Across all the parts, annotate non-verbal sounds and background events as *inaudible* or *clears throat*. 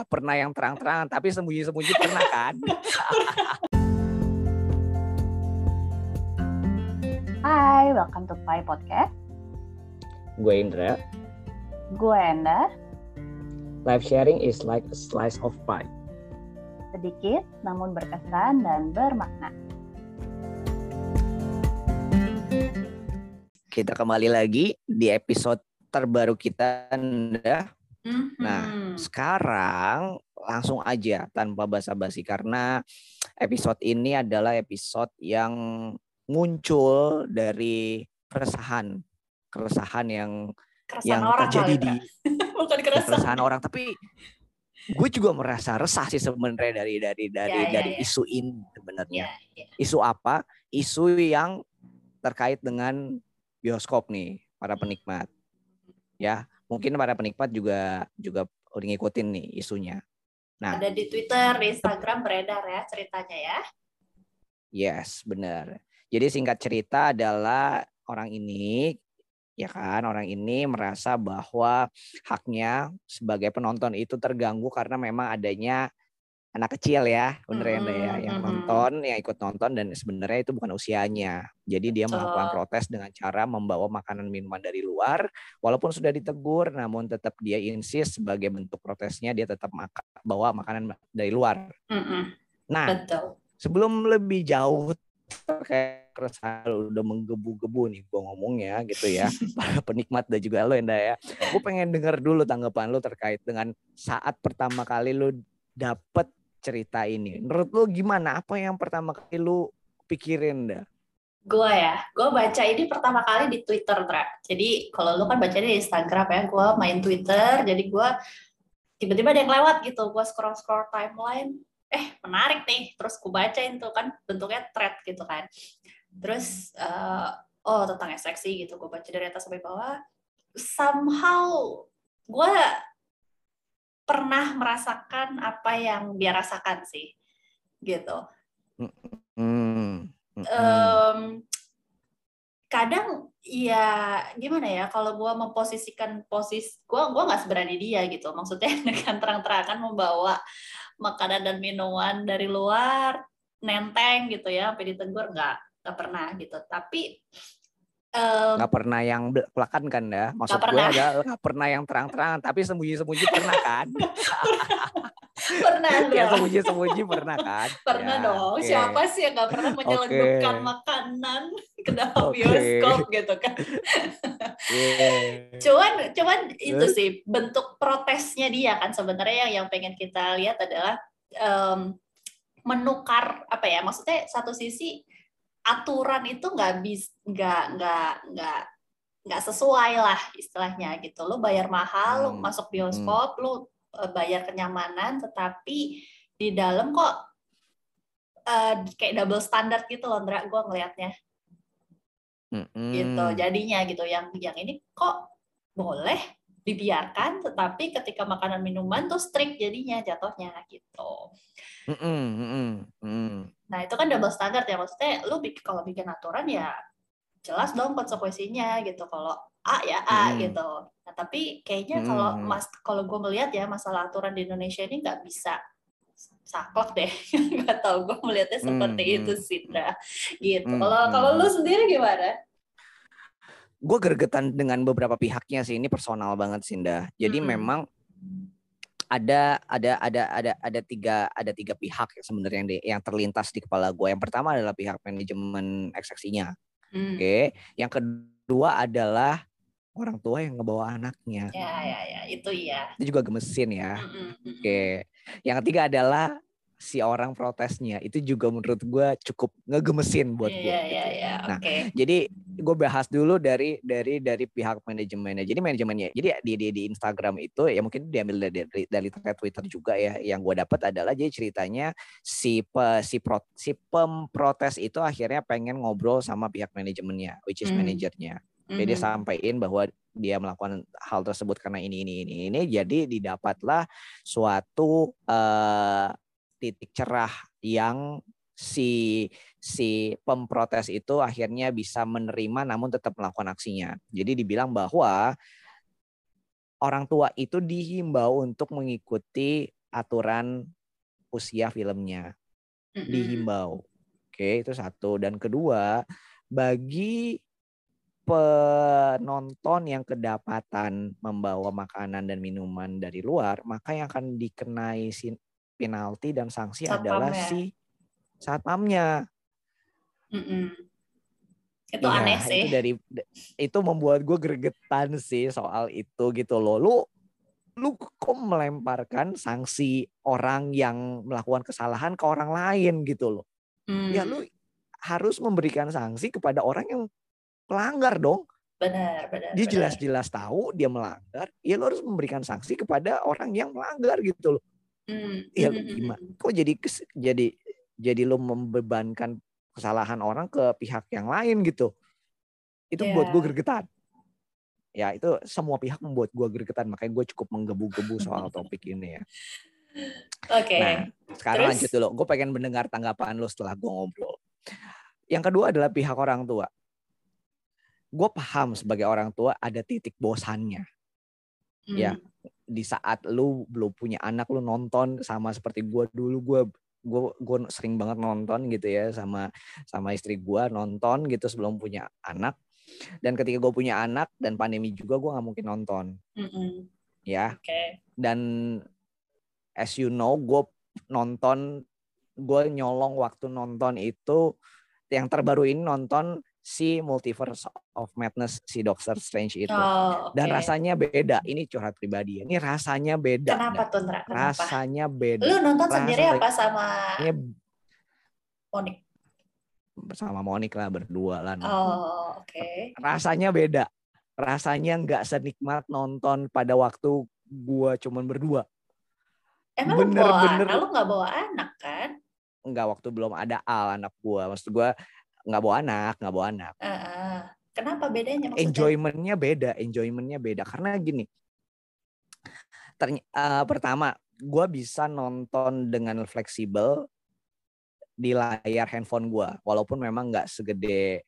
nggak pernah yang terang-terangan, tapi sembunyi-sembunyi pernah kan? Hai, welcome to Pai Podcast. Gue Indra. Gue Enda. Live sharing is like a slice of pie. Sedikit namun berkesan dan bermakna. Kita kembali lagi di episode terbaru kita, Anda. Mm-hmm. Nah, sekarang langsung aja tanpa basa-basi karena episode ini adalah episode yang muncul dari keresahan, keresahan yang Keresahan yang orang terjadi kali, di *laughs* Bukan ya, keresahan. keresahan orang, tapi gue juga merasa resah sih sebenarnya dari dari dari Ya, ya, dari ya. isu ini sebenarnya. Ya, ya. Isu apa? Isu yang terkait dengan bioskop nih, para penikmat. Ya, mungkin para penikmat juga juga udah ngikutin nih isunya. Nah, Ada di Twitter, di Instagram beredar ya ceritanya ya. Yes, benar. Jadi singkat cerita adalah orang ini, ya kan, orang ini merasa bahwa haknya sebagai penonton itu terganggu karena memang adanya anak kecil ya, bener ya, ya, yang nonton, yang ikut nonton dan sebenarnya itu bukan usianya. Jadi dia melakukan protes dengan cara membawa makanan minuman dari luar, walaupun sudah ditegur, namun tetap dia insist sebagai bentuk protesnya dia tetap maka, bawa makanan dari luar. Nah, Betul. sebelum lebih jauh terkait keresahan udah menggebu-gebu nih gue ngomongnya gitu ya *laughs* para penikmat dan juga lo Enda ya gue pengen denger dulu tanggapan lu terkait dengan saat pertama kali lu dapet cerita ini menurut lu gimana? Apa yang pertama kali lu pikirin dah Gue ya, gue baca ini pertama kali di Twitter, Tra. Jadi kalau lu kan bacanya di Instagram ya, gue main Twitter, jadi gue tiba-tiba ada yang lewat gitu, gue scroll-scroll timeline, eh menarik nih, terus gue bacain tuh kan bentuknya thread gitu kan. Terus, eh, oh tentang ekstraksi gitu, gue baca dari atas sampai bawah, somehow gue pernah merasakan apa yang dia rasakan sih, gitu. em, kadang ya gimana ya kalau gua memposisikan posis gua gua nggak seberani dia gitu. Maksudnya *laughs* dengan terang-terangan membawa makanan dan minuman dari luar nenteng gitu ya sampai ditegur nggak nggak pernah gitu. Tapi nggak pernah yang belak-belakan kan ya maksud gue adalah nggak pernah yang terang-terangan tapi sembunyi-sembunyi pernah kan *laughs* pernah *laughs* ya dong sembunyi-sembunyi pernah kan *laughs* pernah Ya, dong oke. siapa sih yang nggak pernah menyelundupkan Oke. makanan ke dalam Oke. bioskop gitu kan Iya. cuman cuman itu sih bentuk protesnya dia kan sebenarnya yang yang pengen kita lihat adalah em, menukar apa ya maksudnya satu sisi aturan itu nggak bis nggak nggak nggak nggak sesuai lah istilahnya gitu. Lo bayar mahal lo Hmm, masuk bioskop lo eh, bayar kenyamanan tetapi di dalam kok eh, kayak double standard gitu loh Ndra gue ngelihatnya Mm-mm. gitu jadinya gitu. Yang yang ini kok boleh dibiarkan tetapi ketika makanan minuman tuh strict jadinya jatuhnya gitu. Mm-mm, mm-mm, mm. Nah itu kan double standard ya maksudnya lu kalau bikin aturan ya jelas dong konsekuensinya gitu kalau A ya A Hmm. gitu nah tapi kayaknya kalau Hmm. mas kalau gue melihat ya masalah aturan di Indonesia ini nggak bisa saklek deh *laughs* nggak tahu gue melihatnya seperti Hmm, itu hmm. sih Ndra. gitu Hmm, kalau hmm, kalau lu hmm. sendiri gimana Gue gregetan dengan beberapa pihaknya sih ini personal banget Sinda. Jadi Mm-mm. memang ada ada ada ada ada tiga ada tiga pihak yang sebenarnya yang, di- yang terlintas di kepala gue. Yang pertama adalah pihak manajemen ekstraksinya. Hmm. Oke. Yang kedua adalah orang tua yang ngebawa anaknya. ya ya ya itu iya Itu juga gemesin ya. Mm-mm. Oke. Yang ketiga adalah si orang protesnya. Itu juga menurut gue cukup ngegemesin buat gue. Iya, iya, iya. Nah, Oke. Jadi gue bahas dulu dari dari dari pihak manajemennya. Jadi manajemennya, jadi di di, di Instagram itu ya mungkin diambil dari dari, dari Twitter juga ya. Yang gue dapat adalah jadi ceritanya si pe, si pro, si pemprotes itu akhirnya pengen ngobrol sama pihak manajemennya, which is Hmm. manajernya. Jadi Mhm. sampaikan bahwa dia melakukan hal tersebut karena ini ini ini ini. Jadi didapatlah suatu eh, titik cerah yang si si pemprotes itu akhirnya bisa menerima namun tetap melakukan aksinya. Jadi dibilang bahwa orang tua itu dihimbau untuk mengikuti aturan usia filmnya dihimbau. Oke, itu satu. Dan kedua, bagi penonton yang kedapatan membawa makanan dan minuman dari luar, maka yang akan dikenai sin- penalti dan sanksi adalah Satpamnya. si satpamnya. Mm-mm. Itu Iya, aneh sih. Itu dari itu membuat gue gregetan sih soal itu gitu loh. Lu lu kok melemparkan sanksi orang yang melakukan kesalahan ke orang lain gitu loh. Hmm, Ya lu harus memberikan sanksi kepada orang yang pelanggar dong. benar, benar. Dia jelas-jelas tahu dia melanggar, ya lu harus memberikan sanksi kepada orang yang melanggar gitu loh. Hmm, Ya hmm, hmm, gimana? hmm. Kok jadi kes- jadi jadi lu membebankan kesalahan orang ke pihak yang lain gitu. Itu buat gue Iya. gregetan. Ya itu semua pihak membuat gue gregetan makanya gue cukup menggebu-gebu soal *laughs* topik ini ya. Oke. Nah, sekarang Terus? lanjut dulu. Gue pengen mendengar tanggapan lu setelah gue ngobrol. Yang kedua adalah pihak orang tua. Gue paham sebagai orang tua ada titik bosannya. Hmm, ya. Di saat lu belum punya anak, lu nonton sama seperti gue dulu. Gue gue gue sering banget nonton gitu ya sama sama istri gue nonton gitu sebelum punya anak. Dan ketika gue punya anak dan pandemi juga gue nggak mungkin nonton mm-mm. ya Oke. dan as you know gue nonton gue nyolong waktu nonton itu yang terbaru ini nonton si Multiverse of Madness si Doctor Strange itu Oh, dan oke. rasanya beda ini curhat pribadi ya ini rasanya beda Kenapa Dan tuh? Kenapa? rasanya beda Lu nonton sendiri Rasanya- apa sama ini Monik? bersama Monik lah berdua lah nonton. Oh, oke. rasanya beda rasanya nggak senikmat nonton pada waktu gue cuman berdua Emang lu bawa Bener-bener. anak? Lu nggak bawa anak kan? nggak waktu belum ada Al anak gue maksud gue nggak bawa anak nggak bawa anak Heeh. Kenapa bedanya maksudnya? enjoymentnya beda, enjoymentnya beda karena gini. Terny- eh, pertama, gue bisa nonton dengan fleksibel di layar handphone gue, walaupun memang nggak segede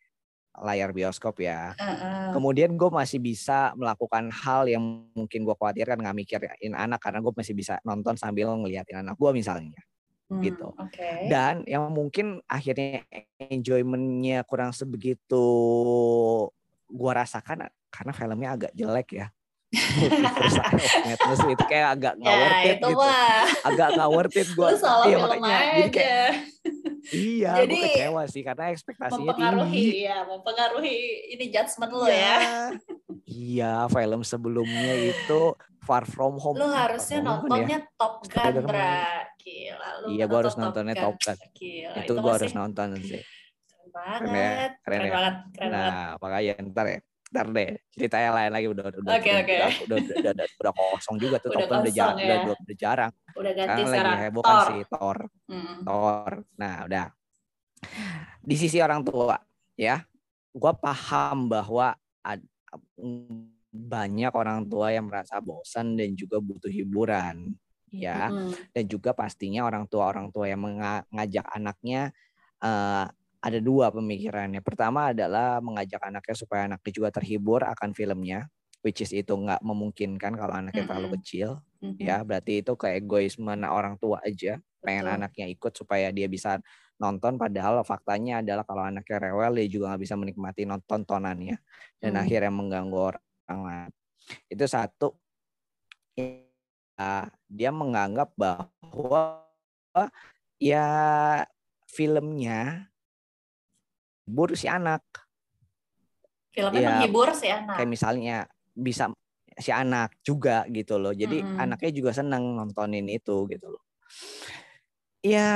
layar bioskop ya. Heeh. Kemudian gue masih bisa melakukan hal yang mungkin gue khawatirkan nggak mikirin anak karena gue masih bisa nonton sambil ngeliatin anak gue misalnya. Hmm, gitu. Oke. Dan yang mungkin akhirnya enjoymentnya kurang sebegitu gua rasakan karena filmnya agak jelek ya. Madness itu kayak agak nggak Ya, worth it itu gitu. mah. Agak nggak worth it salah Iya, makanya. aja. Jadi kayak iya, Jadi, gue kecewa sih karena ekspektasinya mempengaruhi tinggi. ya, mempengaruhi ini judgement lu Iya. ya. Iya, film sebelumnya itu Far From Home. Lu harusnya ya? nontonnya Top Gun. Bra. Gila, lu Iya, gua harus nontonnya Top Gun. Gila, Itu gua harus masih nonton sih. Keren banget. Keren ya, Keren, keren ya. banget, keren banget. Nah, makanya ntar ya. Ntar deh, ceritanya lain lagi udah udah Oke, udah, oke. udah, udah, udah, udah, udah kosong juga tuh Udah Top Gun udah, jarang, ya. udah, udah, jarang. Udah ganti Sekarang lagi sekarang heboh kan si Thor, Hmm. Thor. Nah, udah. Di sisi orang tua ya, gua paham bahwa ad- banyak orang tua yang merasa bosan dan juga butuh hiburan ya Mm-mm. dan juga pastinya orang tua orang tua yang menga- mengajak anaknya eh, ada dua pemikirannya. Pertama adalah mengajak anaknya supaya anaknya juga terhibur akan filmnya, which is itu nggak memungkinkan kalau anaknya terlalu Mm-mm. kecil, Mhm. ya berarti itu ke egoisme orang tua aja, pengen Betul. anaknya ikut supaya dia bisa nonton. Padahal faktanya adalah kalau anaknya rewel dia juga nggak bisa menikmati nonton tontonannya dan Hmm. akhirnya mengganggu orang lain. Itu satu. Ya, dia menganggap bahwa ya filmnya hibur si anak. Filmnya Iya. menghibur si anak. Kayak misalnya bisa si anak juga gitu loh. Jadi Mm-mm. anaknya juga seneng nontonin itu gitu loh. Ya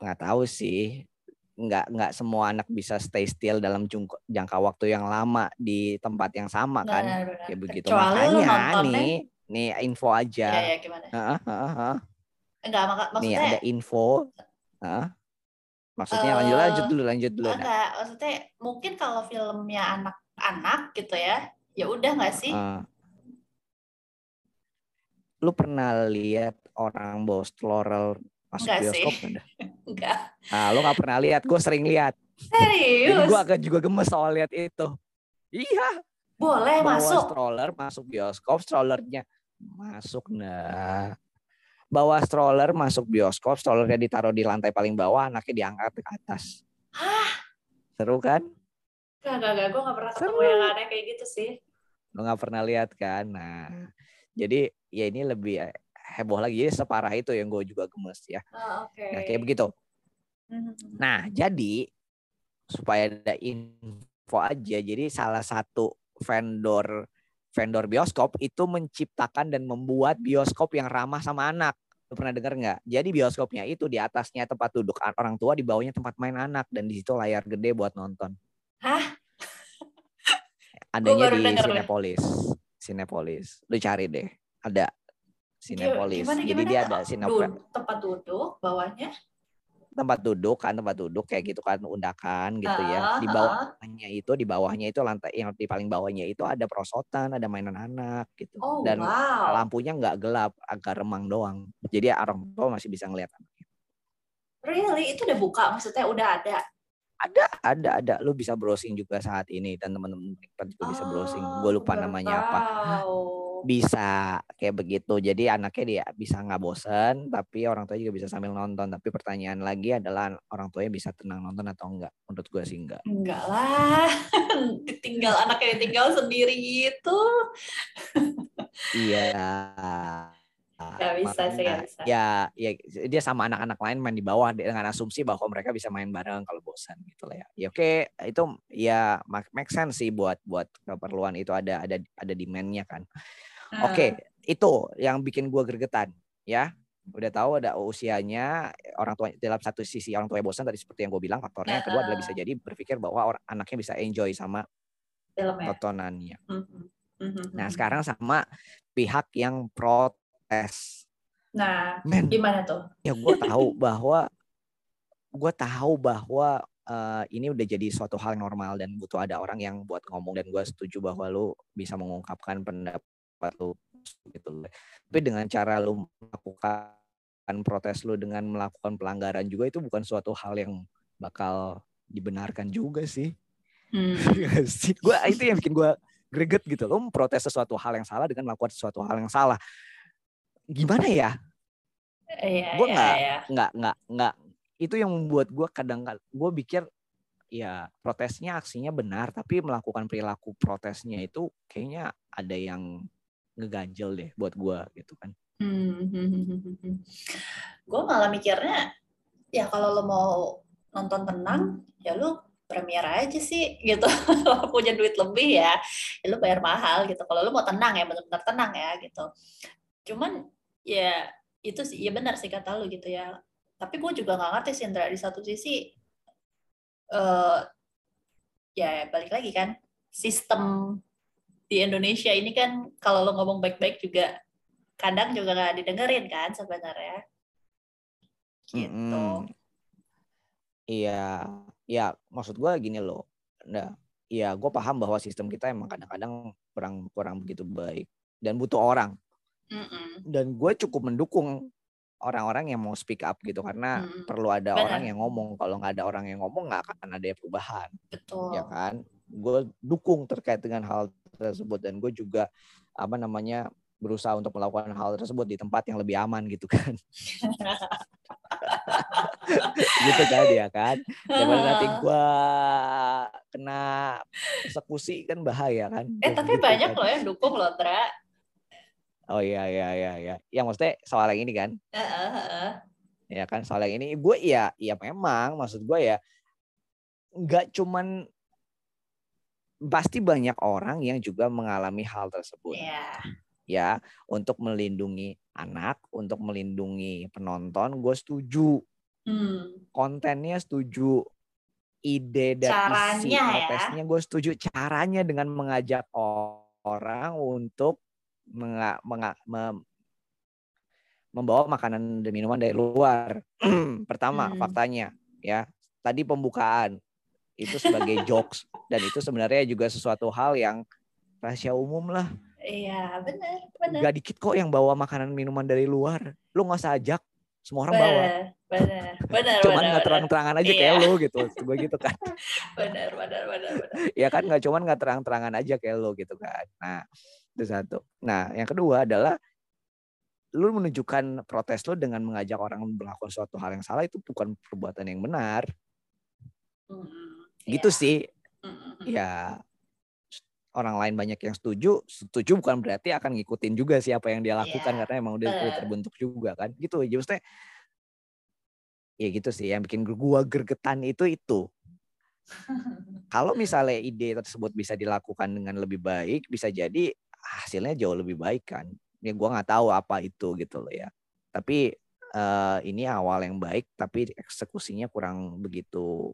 nggak tahu sih. Nggak nggak semua anak bisa stay still dalam jangka waktu yang lama di tempat yang sama kan. Benar-benar. Kayak begitu. Kecuali Makanya nih nih info aja. ya, ya gimana? Heeh, heeh, heeh. Enggak, Nih maksudnya ada info. Heeh. Maksudnya lanjut Eh, lanjut dulu lanjut dulu. Nah. enggak, maksudnya mungkin kalau filmnya anak-anak gitu ya, ya udah nggak sih? Eh, lu pernah lihat orang bawa stroller masuk Enggak sih. bioskop *laughs* nggak? Enggak. Ah, lu nggak pernah lihat? Gue sering lihat. Jadi Serius? gue agak juga gemes soal lihat itu. Iya, Boleh bawa masuk. stroller masuk bioskop, strollernya Masuk nah. Bawa stroller masuk bioskop, strollernya ditaruh di lantai paling bawah, anaknya diangkat ke atas. Hah? Seru kan? Gak, gak, gak. Gue gak pernah ketemu Seru. yang aneh kayak gitu sih. Lo nggak pernah lihat kan? Nah, jadi ya ini lebih heboh lagi. Jadi separah itu yang gue juga gemes ya. Oh, Oke. Nah, kayak begitu. Mhm. Nah, jadi supaya ada info aja, jadi salah satu vendor vendor bioskop itu menciptakan dan membuat bioskop yang ramah sama anak. Lu pernah dengar nggak? Jadi bioskopnya itu di atasnya tempat duduk orang tua, di bawahnya tempat main anak dan di situ layar gede buat nonton. Hah? Adanya di. Cinepolis. Cinepolis. Lu cari deh. Ada Cinepolis. Gimana, Jadi gimana? dia ada Cinepolis. Dud- tempat duduk, bawahnya. tempat duduk kan tempat duduk kayak gitu kan undakan gitu ya di Ah, bawahnya itu di bawahnya itu lantai yang di paling bawahnya itu ada perosotan ada mainan anak gitu Oh, dan wow. lampunya nggak gelap agak remang doang jadi orang tua masih bisa ngeliat anaknya. Really? Itu udah buka? Maksudnya udah ada? ada ada ada lu bisa browsing juga saat ini dan teman-teman juga bisa browsing gue lupa namanya apa tahu. Bisa kayak begitu jadi anaknya dia bisa nggak bosen tapi orang tua juga bisa sambil nonton tapi pertanyaan lagi adalah orang tuanya bisa tenang nonton atau enggak menurut gue sih enggak Enggak lah. *laughs* ditinggal anaknya ditinggal sendiri gitu. Iya. Nggak bisa sih, Makanya, bisa. Ya, ya dia sama anak-anak lain main di bawah dengan asumsi bahwa mereka bisa main bareng kalau bosan gitu lah ya. Ya oke, itu ya make sense sih buat buat keperluan itu ada ada ada demand-nya kan. Oke, itu yang bikin gua gregetan ya. Udah tahu ada usianya orang tua dalam satu sisi orang tuanya bosan tadi seperti yang gue bilang faktornya. Yang kedua adalah bisa jadi berpikir bahwa orang anaknya bisa enjoy sama filmnya. tontonannya. Mhm. Mhm. Nah, sekarang sama pihak yang protes. Nah, Men, gimana tuh? ya gue tahu bahwa gue tahu bahwa eh, ini udah jadi suatu hal normal dan butuh ada orang yang buat ngomong dan gue setuju bahwa lu bisa mengungkapkan pendapat lu gitu. Tapi dengan cara lu melakukan protes lu dengan melakukan pelanggaran juga itu bukan suatu hal yang bakal dibenarkan juga sih. Hmm. *laughs* Iya. Gua itu yang bikin gue greget gitu. Lo memprotes sesuatu hal yang salah dengan melakukan sesuatu hal yang salah. Gimana ya? Iya, Gua iya, nggak- iya. nggak nggak nggak itu yang membuat gue kadang gue pikir ya protesnya aksinya benar tapi melakukan perilaku protesnya itu kayaknya ada yang ngeganjel deh buat gue gitu kan Hmm. *laughs* Gue malah mikirnya ya kalau lo mau nonton tenang ya lo premier aja sih gitu. *laughs* Kalau punya duit lebih ya, ya lo bayar mahal gitu. Kalau lo mau tenang ya benar-benar tenang ya gitu. Cuman ya itu sih ya benar sih kata lo gitu ya. Tapi gue juga nggak ngerti sih Indra di satu sisi eh ya balik lagi kan sistem di Indonesia ini kan kalau lo ngomong baik-baik juga kadang juga nggak didengerin kan sebenarnya gitu Mm-mm. iya ya maksud gue gini loh nah ya gue paham bahwa sistem kita emang kadang-kadang kurang kurang begitu baik dan butuh orang Mm-mm. dan gue cukup mendukung orang-orang yang mau speak up gitu karena Mm. perlu ada Benar. orang yang ngomong kalau nggak ada orang yang ngomong nggak akan ada perubahan betul ya kan gue dukung terkait dengan hal tersebut dan gue juga apa namanya berusaha untuk melakukan hal tersebut di tempat yang lebih aman gitu kan. *laughs* Gitu kan ya kan? Daripada nanti gue kena persekusi kan bahaya kan? Eh tapi Gitu banyak kan. loh yang dukung loh Tra. Oh iya iya iya iya. Yang maksudnya soal yang ini kan? Heeh, heeh. ya kan soal yang ini. Gue ya ya memang maksud gue ya nggak cuman pasti banyak orang yang juga mengalami hal tersebut Iya. ya untuk melindungi anak untuk melindungi penonton gue setuju Hmm. kontennya setuju ide dan isi Caranya ya. protesnya gue setuju caranya dengan mengajak orang untuk menga- menga- mem- membawa makanan dan minuman dari luar *clears throat* pertama Hmm. faktanya ya tadi pembukaan itu sebagai jokes. Dan itu sebenarnya juga sesuatu hal yang rahasia umum lah. Iya, benar, benar. gak dikit kok yang bawa makanan minuman dari luar. Lu nggak usah ajak semua orang bawa. Benar, benar, *laughs* cuman nggak terang-terangan aja kayak Iya. lo gitu gue gitu kan. *laughs* Benar, benar, benar, ya kan nggak cuman nggak terang-terangan aja kayak lo gitu kan. Nah itu satu. Nah yang kedua adalah lu menunjukkan protes lu dengan mengajak orang melakukan suatu hal yang salah itu bukan perbuatan yang benar. Mm-mm. Gitu Iya. sih. Ya orang lain banyak yang setuju, setuju bukan berarti akan ngikutin juga sih apa yang dia lakukan Iya, karena emang udah bener. terbentuk juga kan. Gitu aja maksudnya. Ya gitu sih yang bikin gua gergetan itu itu. *laughs* Kalau misalnya ide tersebut bisa dilakukan dengan lebih baik, bisa jadi hasilnya jauh lebih baik kan. Ya gua nggak tahu apa itu gitu loh ya. Tapi eh, ini awal yang baik, tapi eksekusinya kurang begitu,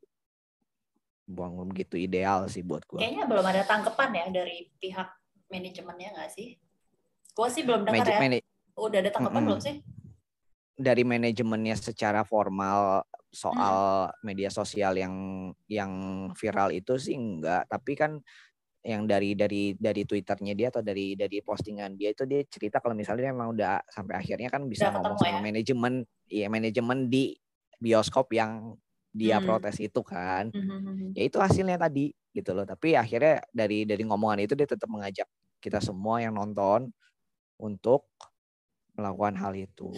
buang begitu ideal sih buat gua. Kayaknya belum ada tanggapan ya dari pihak manajemennya nggak sih? Gue sih belum dengar ya. manage- Udah ada tanggapan Mm-mm. belum sih? dari manajemennya secara formal soal Hmm. media sosial yang yang viral itu sih enggak tapi kan yang dari dari dari twitternya dia atau dari dari postingan dia itu dia cerita kalau misalnya emang udah sampai akhirnya kan bisa Udah ngomong sama ya? manajemen iya manajemen di bioskop yang dia Hmm. protes itu kan Mhm. ya itu hasilnya tadi gitu loh tapi akhirnya dari dari ngomongan itu dia tetap mengajak kita semua yang nonton untuk melakukan hal itu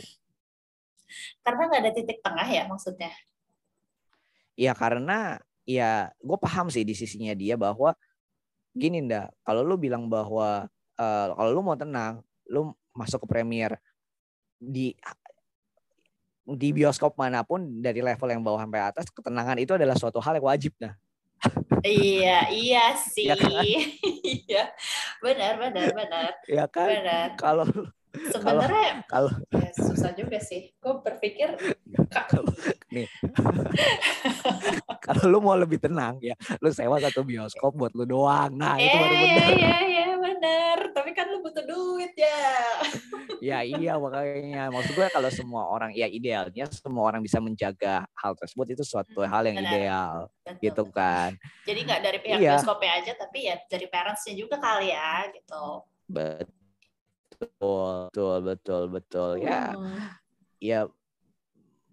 Karena nggak ada titik tengah ya maksudnya. Ya karena ya gue paham sih di sisinya dia bahwa gini ndak kalau lu bilang bahwa eh, kalau lu mau tenang lu masuk ke premier di di bioskop mana pun dari level yang bawah sampai atas ketenangan itu adalah suatu hal yang wajib nah iya, iya sih. Iya kan? *laughs* Iya. benar, benar, benar. ya kan Benar. kalau Sebenarnya kalau ya, susah juga sih. Gue berpikir kalau nih *laughs* kalau lu mau lebih tenang ya lu sewa satu bioskop buat lu doang nah itu baru eh, bener iya, iya, benar. Tapi kan lu butuh duit ya. Ya iya makanya maksud gue kalau semua orang ya idealnya semua orang bisa menjaga hal tersebut itu suatu Hmm, hal yang benar. ideal Betul. gitu kan. Jadi nggak dari pihak Iya. bioskopnya aja, tapi ya dari parentsnya juga kali ya, gitu. Betul betul betul betul ya Hmm. ya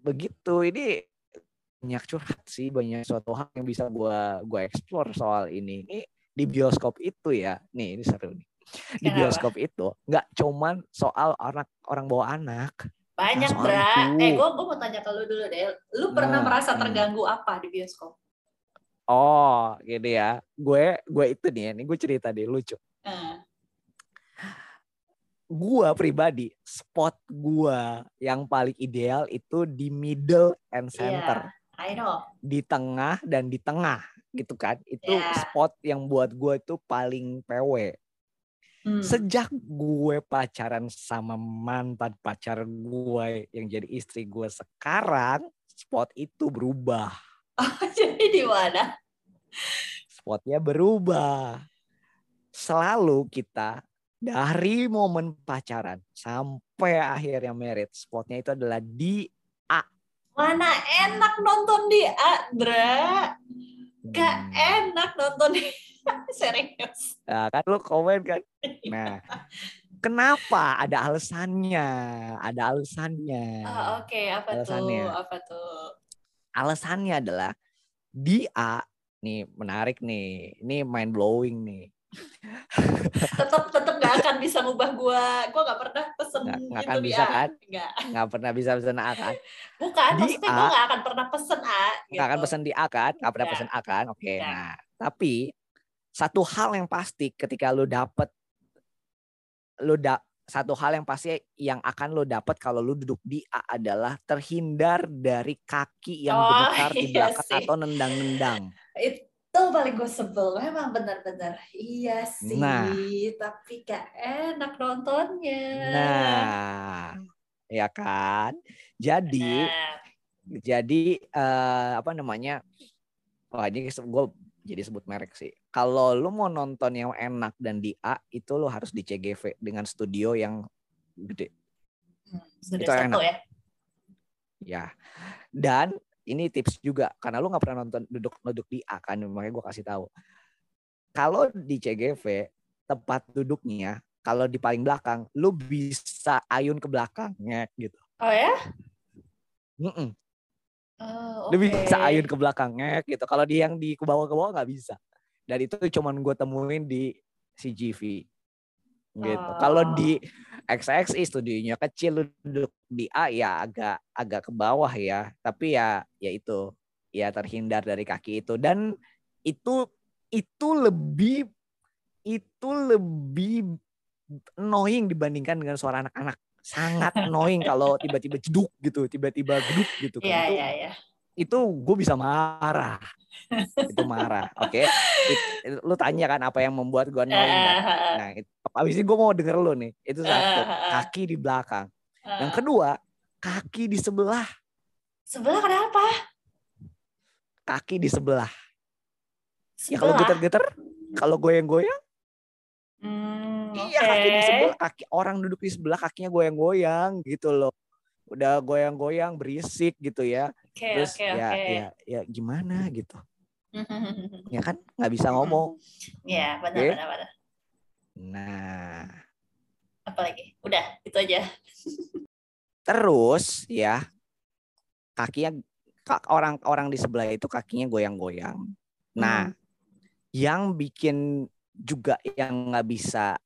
begitu ini banyak curhat sih banyak suatu hal yang bisa gua gua explore soal ini. Ini di bioskop itu ya. Nih ini seru nih. Di Kenapa? bioskop itu nggak cuman soal anak orang bawa anak. Banyak, soal Bra. itu. Eh, gue mau tanya ke lu dulu deh. Lu pernah Nah, merasa hmm. terganggu apa di bioskop? Oh, gini ya. Gue gue itu nih, ini gue cerita deh lucu. Nah, Gua pribadi spot gua yang paling ideal itu di middle and center, I know. di tengah dan di tengah gitu kan. Itu Iya. spot yang buat gue itu paling PW. Hmm. Sejak gue pacaran sama mantan pacar gue yang jadi istri gue sekarang, spot itu berubah. *laughs* Jadi di mana? spotnya berubah. Selalu kita dari momen pacaran sampai akhirnya merit, spotnya itu adalah di Mana enak nonton di Adra? Gak Hmm. enak nonton *laughs* serius. Nah, kan lu komen kan. Nah, kenapa? Ada alasannya. Ada alasannya. Ah, Oke, apa Alasannya. tuh? Apa tuh? Alasannya adalah di A nih menarik nih. Ini mind blowing nih. Tetap tetap gak akan bisa ngubah gua. Gua gak pernah pesen Nggak- nggak itu akan di bisa A. kan? Nggak. Nggak pernah bisa pesan A kan? Bukan, Di maksudnya A. gua gak akan pernah pesen A. Nggak akan gitu. pesan di A kan? Nggak pernah Nggak. pesan A kan? Oke. Nggak. Nah, tapi satu hal yang pasti ketika lu dapet lu da satu hal yang pasti yang akan lo dapat kalau lu duduk di A adalah terhindar dari kaki yang Oh, di iya belakang sih. atau nendang-nendang. Itu paling gue sebel. Memang benar-benar. Iya sih. Nah. Tapi gak enak nontonnya. Nah, ya kan? Jadi Nah, jadi eh, apa namanya? Wah, ini gue jadi sebut merek sih. Kalau lu mau nonton yang enak dan di A itu lu harus di CGV dengan studio yang gede. hmm, sudah Itu satu enak. ya. Ya. Dan ini tips juga karena lu nggak pernah nonton duduk-duduk di A kan, makanya gue kasih tahu. Kalau di CGV tempat duduknya kalau di paling belakang lu bisa ayun ke belakangnya gitu. Oh ya? Mm-mm. Oh, Lu oke. bisa ayun ke belakangnya gitu. Kalau di yang di ke bawah ke bawah nggak bisa. Dan itu cuman gue temuin di CGV. Gitu. Oh. Kalau di XXI studionya kecil duduk di A ya agak agak ke bawah ya. Tapi ya ya itu ya terhindar dari kaki itu dan itu itu lebih itu lebih annoying dibandingkan dengan suara anak-anak. Sangat *laughs* annoying kalau tiba-tiba jeduk gitu, tiba-tiba geduk gitu kan. Iya, itu iya, iya. itu gue bisa marah. itu marah. Oke. *laughs* It- Lu tanya kan apa yang membuat gue annoying kan? Eh, Nah, itu, abis ini gue mau denger lu nih. Itu satu. Eh, eh, eh. Kaki di belakang. Yang kedua, kaki di sebelah. Sebelah kenapa? Kaki di sebelah. Ya kalau Sebelah. geter-geter, kalau goyang-goyang, Hmm, iya kaki di sebelah. Kaki orang duduk di sebelah kakinya goyang-goyang gitu loh. Udah goyang-goyang berisik gitu ya. Oke, Terus oke, ya, oke. ya, ya gimana gitu. *laughs* Ya kan nggak bisa ngomong. Iya, benar, Oke. benar, benar. Nah, Apalagi? Udah, itu aja. terus ya kakinya ka- orang-orang di sebelah itu kakinya goyang-goyang. Nah, Hmm. yang bikin juga yang nggak bisa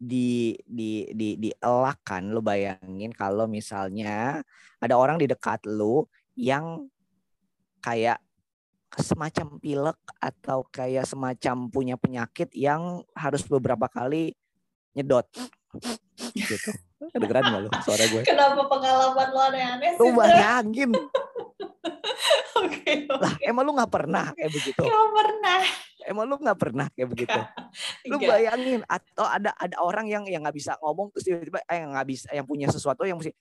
di di di dielakkan lo bayangin kalau misalnya ada orang di dekat lu yang kayak semacam pilek atau kayak semacam punya penyakit yang harus beberapa kali nyedot gitu. Kedengeran lo suara gue? Kenapa pengalaman lo aneh-aneh sih? Lu bayangin *laughs* Oke, lah emang lu nggak pernah kayak begitu? Gak pernah. Emang lu nggak pernah kayak begitu? *laughs* lu Tiga. bayangin atau ada ada orang yang yang nggak bisa ngomong terus tiba-tiba eh yang nggak bisa yang punya sesuatu yang mesti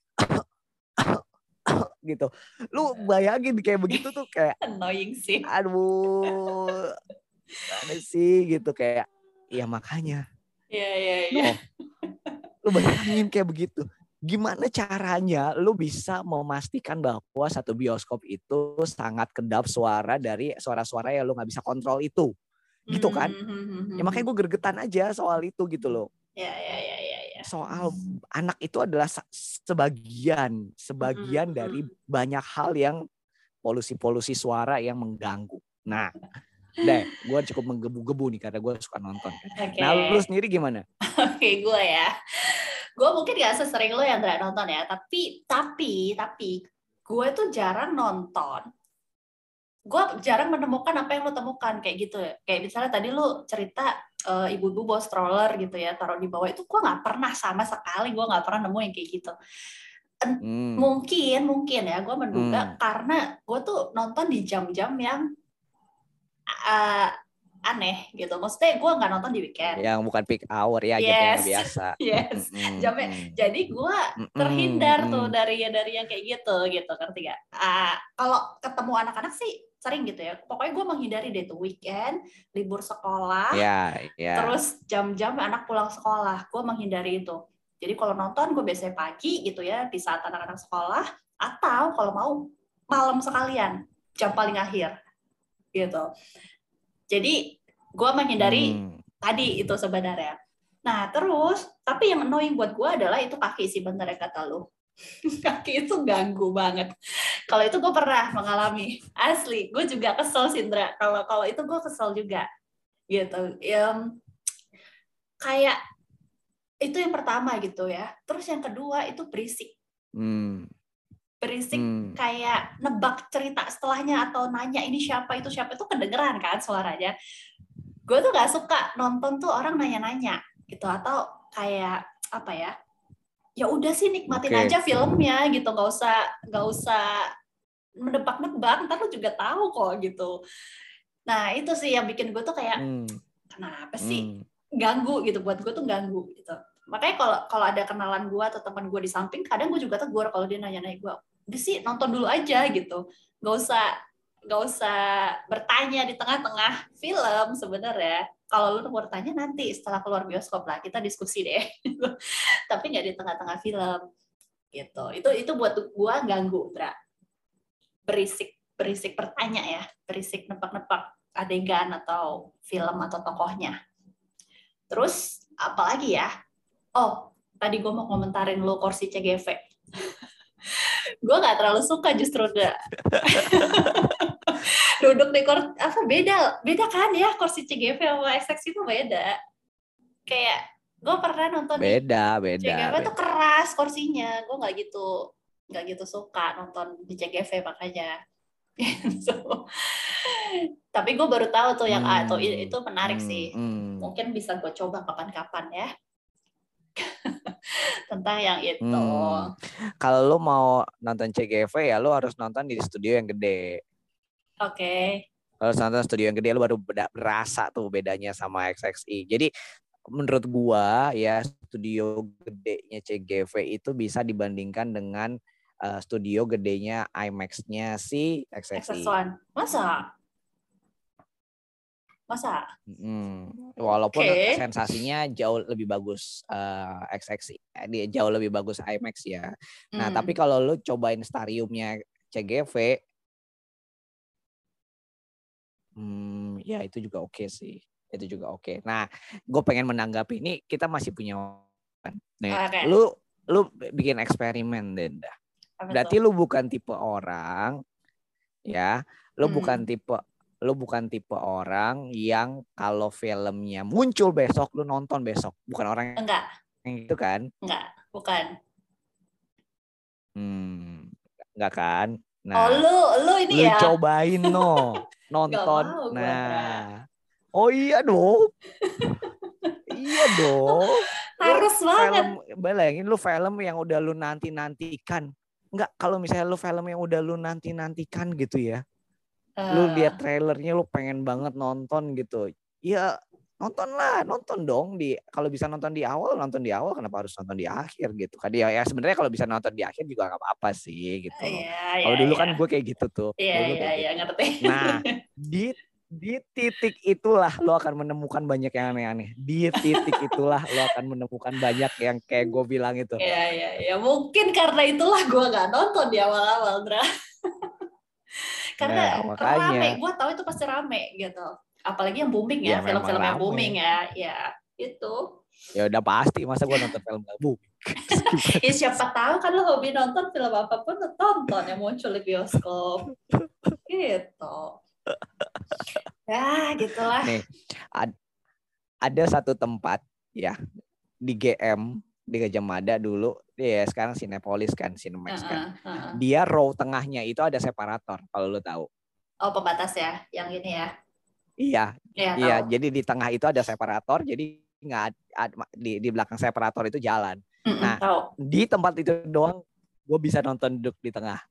*laughs* gitu. Lu bayangin kayak begitu tuh kayak *laughs* Annoying sih. aduh ada sih gitu kayak ya makanya. Iya, iya, iya. *laughs* lu bayangin kayak begitu. Gimana caranya lu bisa memastikan bahwa satu bioskop itu sangat kedap suara dari suara-suara yang lu nggak bisa kontrol itu? Gitu kan? Ya makanya gue gergetan aja soal itu gitu loh. Ya, ya, ya, ya, ya. Soal anak itu adalah sebagian sebagian dari banyak hal yang polusi-polusi suara yang mengganggu. Nah, deh, gue cukup menggebu-gebu nih karena gue suka nonton. Oke. Nah, lu sendiri gimana? Oke, gue ya. Gue mungkin gak sesering lo yang gak nonton ya, tapi tapi tapi gue tuh jarang nonton. Gue jarang menemukan apa yang lo temukan kayak gitu. Kayak misalnya tadi lo cerita eh, ibu-ibu bawa stroller gitu ya, taruh di bawah itu gue nggak pernah sama sekali gue nggak pernah nemu yang kayak gitu. Hmm, Mungkin mungkin ya gue menduga Hmm. karena gue tuh nonton di jam-jam yang eh, aneh gitu. Maksudnya gue nggak nonton di weekend. yang bukan peak hour ya, jam yang Yes. biasa. *laughs* Yes. Mm-mm, Jamnya. Jadi gue terhindar tuh dari dari yang kayak gitu gitu ngerti gak? Ah, kalau ketemu anak-anak sih sering gitu ya. Pokoknya gue menghindari deh tuh weekend, libur sekolah, Ya, ya. terus jam-jam anak pulang sekolah, gue menghindari itu. Jadi kalau nonton gue biasanya pagi gitu ya di saat anak-anak sekolah, atau kalau mau malam sekalian jam paling akhir gitu. Jadi gue menghindari Hmm, tadi itu sebenarnya. Nah terus, tapi yang annoying buat gue adalah itu kaki sih bener ya kata lu. *laughs* kaki itu ganggu banget. Kalau itu gue pernah mengalami asli, gue juga kesel Sindra. Kalau kalau itu gue kesel juga, gitu. Yang kayak itu yang pertama gitu ya. Terus yang kedua itu berisik, hmm, berisik hmm. kayak nebak cerita setelahnya atau nanya ini siapa itu siapa itu kedengeran kan suaranya. Gue tuh gak suka nonton tuh orang nanya-nanya gitu atau kayak apa ya? Ya udah sih nikmatin Oke. aja filmnya gitu, nggak usah nggak usah menebak-nebak, ntar lu juga tahu kok gitu. Nah itu sih yang bikin gue tuh kayak Hmm, kenapa sih hmm. ganggu gitu buat gue tuh ganggu gitu makanya kalau kalau ada kenalan gue atau teman gue di samping kadang gue juga tegur kalau dia nanya-nanya gue udah sih nonton dulu aja gitu nggak usah nggak usah bertanya di tengah-tengah film sebenarnya kalau lu mau bertanya nanti setelah keluar bioskop lah kita diskusi deh *laughs* tapi nggak di tengah-tengah film gitu itu itu buat gue ganggu Dra berisik berisik bertanya ya berisik nebak-nebak adegan atau film atau tokohnya Terus apalagi ya? Oh, tadi gue mau komentarin lo kursi CGV. *laughs* gue nggak terlalu suka justru gak. *laughs* Duduk di kursi apa beda beda kan ya kursi CGV sama XX itu beda. Kayak gue pernah nonton Beda, beda. CGV beda. tuh keras kursinya gue nggak gitu nggak gitu suka nonton di CGV makanya *laughs* Gitu. tapi gue baru tahu tuh yang A tuh Hmm, itu menarik hmm, sih hmm. mungkin bisa gue coba kapan-kapan ya *laughs* tentang yang itu Hmm. Kalau lu mau nonton CGV ya lu harus nonton di studio yang gede. Oke Kalau nonton studio yang gede lu baru beda- berasa tuh bedanya sama XXI. Jadi menurut gua ya studio gedenya CGV itu bisa dibandingkan dengan eh, studio gedenya IMAX-nya si XXI. XS1 masa masa Hmm. Walaupun Oke. sensasinya jauh lebih bagus eh, XXI, dia jauh lebih bagus IMAX ya. Nah, Hmm. tapi kalau lu cobain stariumnya CGV, hmm, ya itu juga oke sih. Itu juga oke. Nah, gue pengen menanggapi ini kita masih punya. Nih, Oke. lu lu bikin eksperimen Denda. Berarti lu bukan tipe orang ya, lu Hmm. bukan tipe lu bukan tipe orang yang kalau filmnya muncul besok lu nonton besok. Bukan orang enggak yang itu kan? enggak bukan Hmm, enggak kan? oh Nah, lu lu ini lu ya cobain no *laughs* nonton. mau gua, nah, oh iya dong. *laughs* iya dong. harus banget Film bayangin lu film yang udah lu nanti nantikan. Enggak, kalau misalnya lu film yang udah lu nanti nantikan gitu ya. Lu Eh, lihat trailernya lu pengen banget nonton gitu. Ya nonton lah, nonton dong di kalau bisa nonton di awal nonton di awal kenapa harus nonton di akhir gitu kan ya, ya sebenarnya kalau bisa nonton di akhir juga nggak apa-apa sih gitu loh. iya Kalau iya, dulu iya. kan gue kayak gitu tuh. iya Dulu iya kayak iya gitu. ngerti Nah, *laughs* di di titik itulah lo akan menemukan banyak yang aneh-aneh. Di titik itulah lo akan menemukan banyak yang kayak gue bilang itu. Iya iya iya mungkin karena itulah gue nggak nonton di awal-awal Dra. *laughs* karena Nah, makanya. rame, gue tahu itu pasti rame gitu. Apalagi yang booming ya, Ya, memang film-film yang rame. booming ya, ya itu. Ya udah pasti masa gue nonton film gak booming. *laughs* Ya siapa tahu kan lo hobi nonton film apa pun lo tonton yang muncul di bioskop. gitu. Ya gitulah. Nih, Ada satu tempat ya di GM di Gajah Mada dulu, ya sekarang Cinepolis kan, Cinemax kan. Heeh, heeh. Dia row tengahnya itu ada separator kalau lo tahu. Oh pembatas ya, yang ini ya. Iya, Iya iya. tahu. Jadi di tengah itu ada separator, jadi nggak di di belakang separator itu jalan. Mm-mm, Nah. tahu. Di tempat itu doang gue bisa nonton duduk di tengah.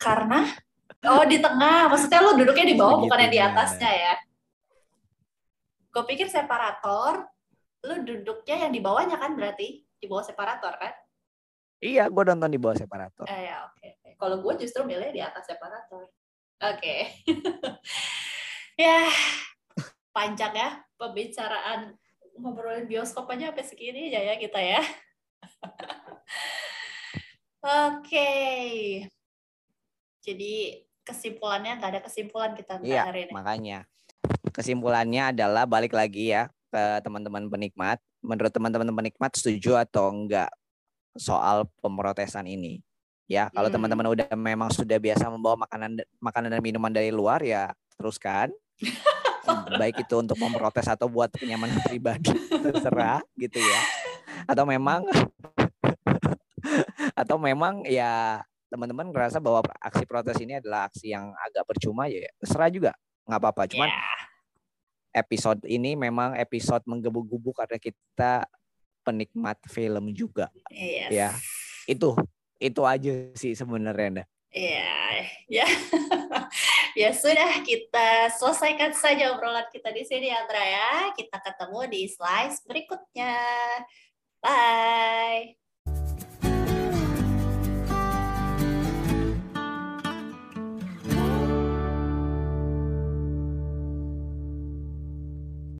Karena oh di tengah, maksudnya lo duduknya di bawah bukannya di Segitunya. atasnya ya? Gue pikir separator, lo duduknya yang di bawahnya kan berarti di bawah separator kan? Iya, gue nonton di bawah separator. Eh, ya oke. oke. Kalau gue justru milih di atas separator. Oke. *laughs* ya panjang ya pembicaraan ngobrolin bioskop aja sampai segini aja ya kita ya. *laughs* Oke. Jadi kesimpulannya nggak ada kesimpulan kita Iya, hari ini. makanya kesimpulannya adalah balik lagi ya ke teman-teman penikmat. Menurut teman-teman penikmat setuju atau enggak soal pemrotesan ini? Ya, kalau Hmm. teman-teman udah memang sudah biasa membawa makanan makanan dan minuman dari luar ya teruskan. *laughs* Baik itu untuk memprotes atau buat kenyamanan pribadi *laughs* terserah gitu ya. Atau memang *laughs* atau memang ya teman-teman ngerasa bahwa aksi protes ini adalah aksi yang agak percuma ya terserah juga nggak apa-apa cuman Ya, episode ini memang episode menggebu-gebu karena kita penikmat film juga yes. ya itu itu aja sih sebenarnya. Iya, ya. Ya sudah kita selesaikan saja obrolan kita di sini Andra ya. Kita ketemu di slides berikutnya. Bye.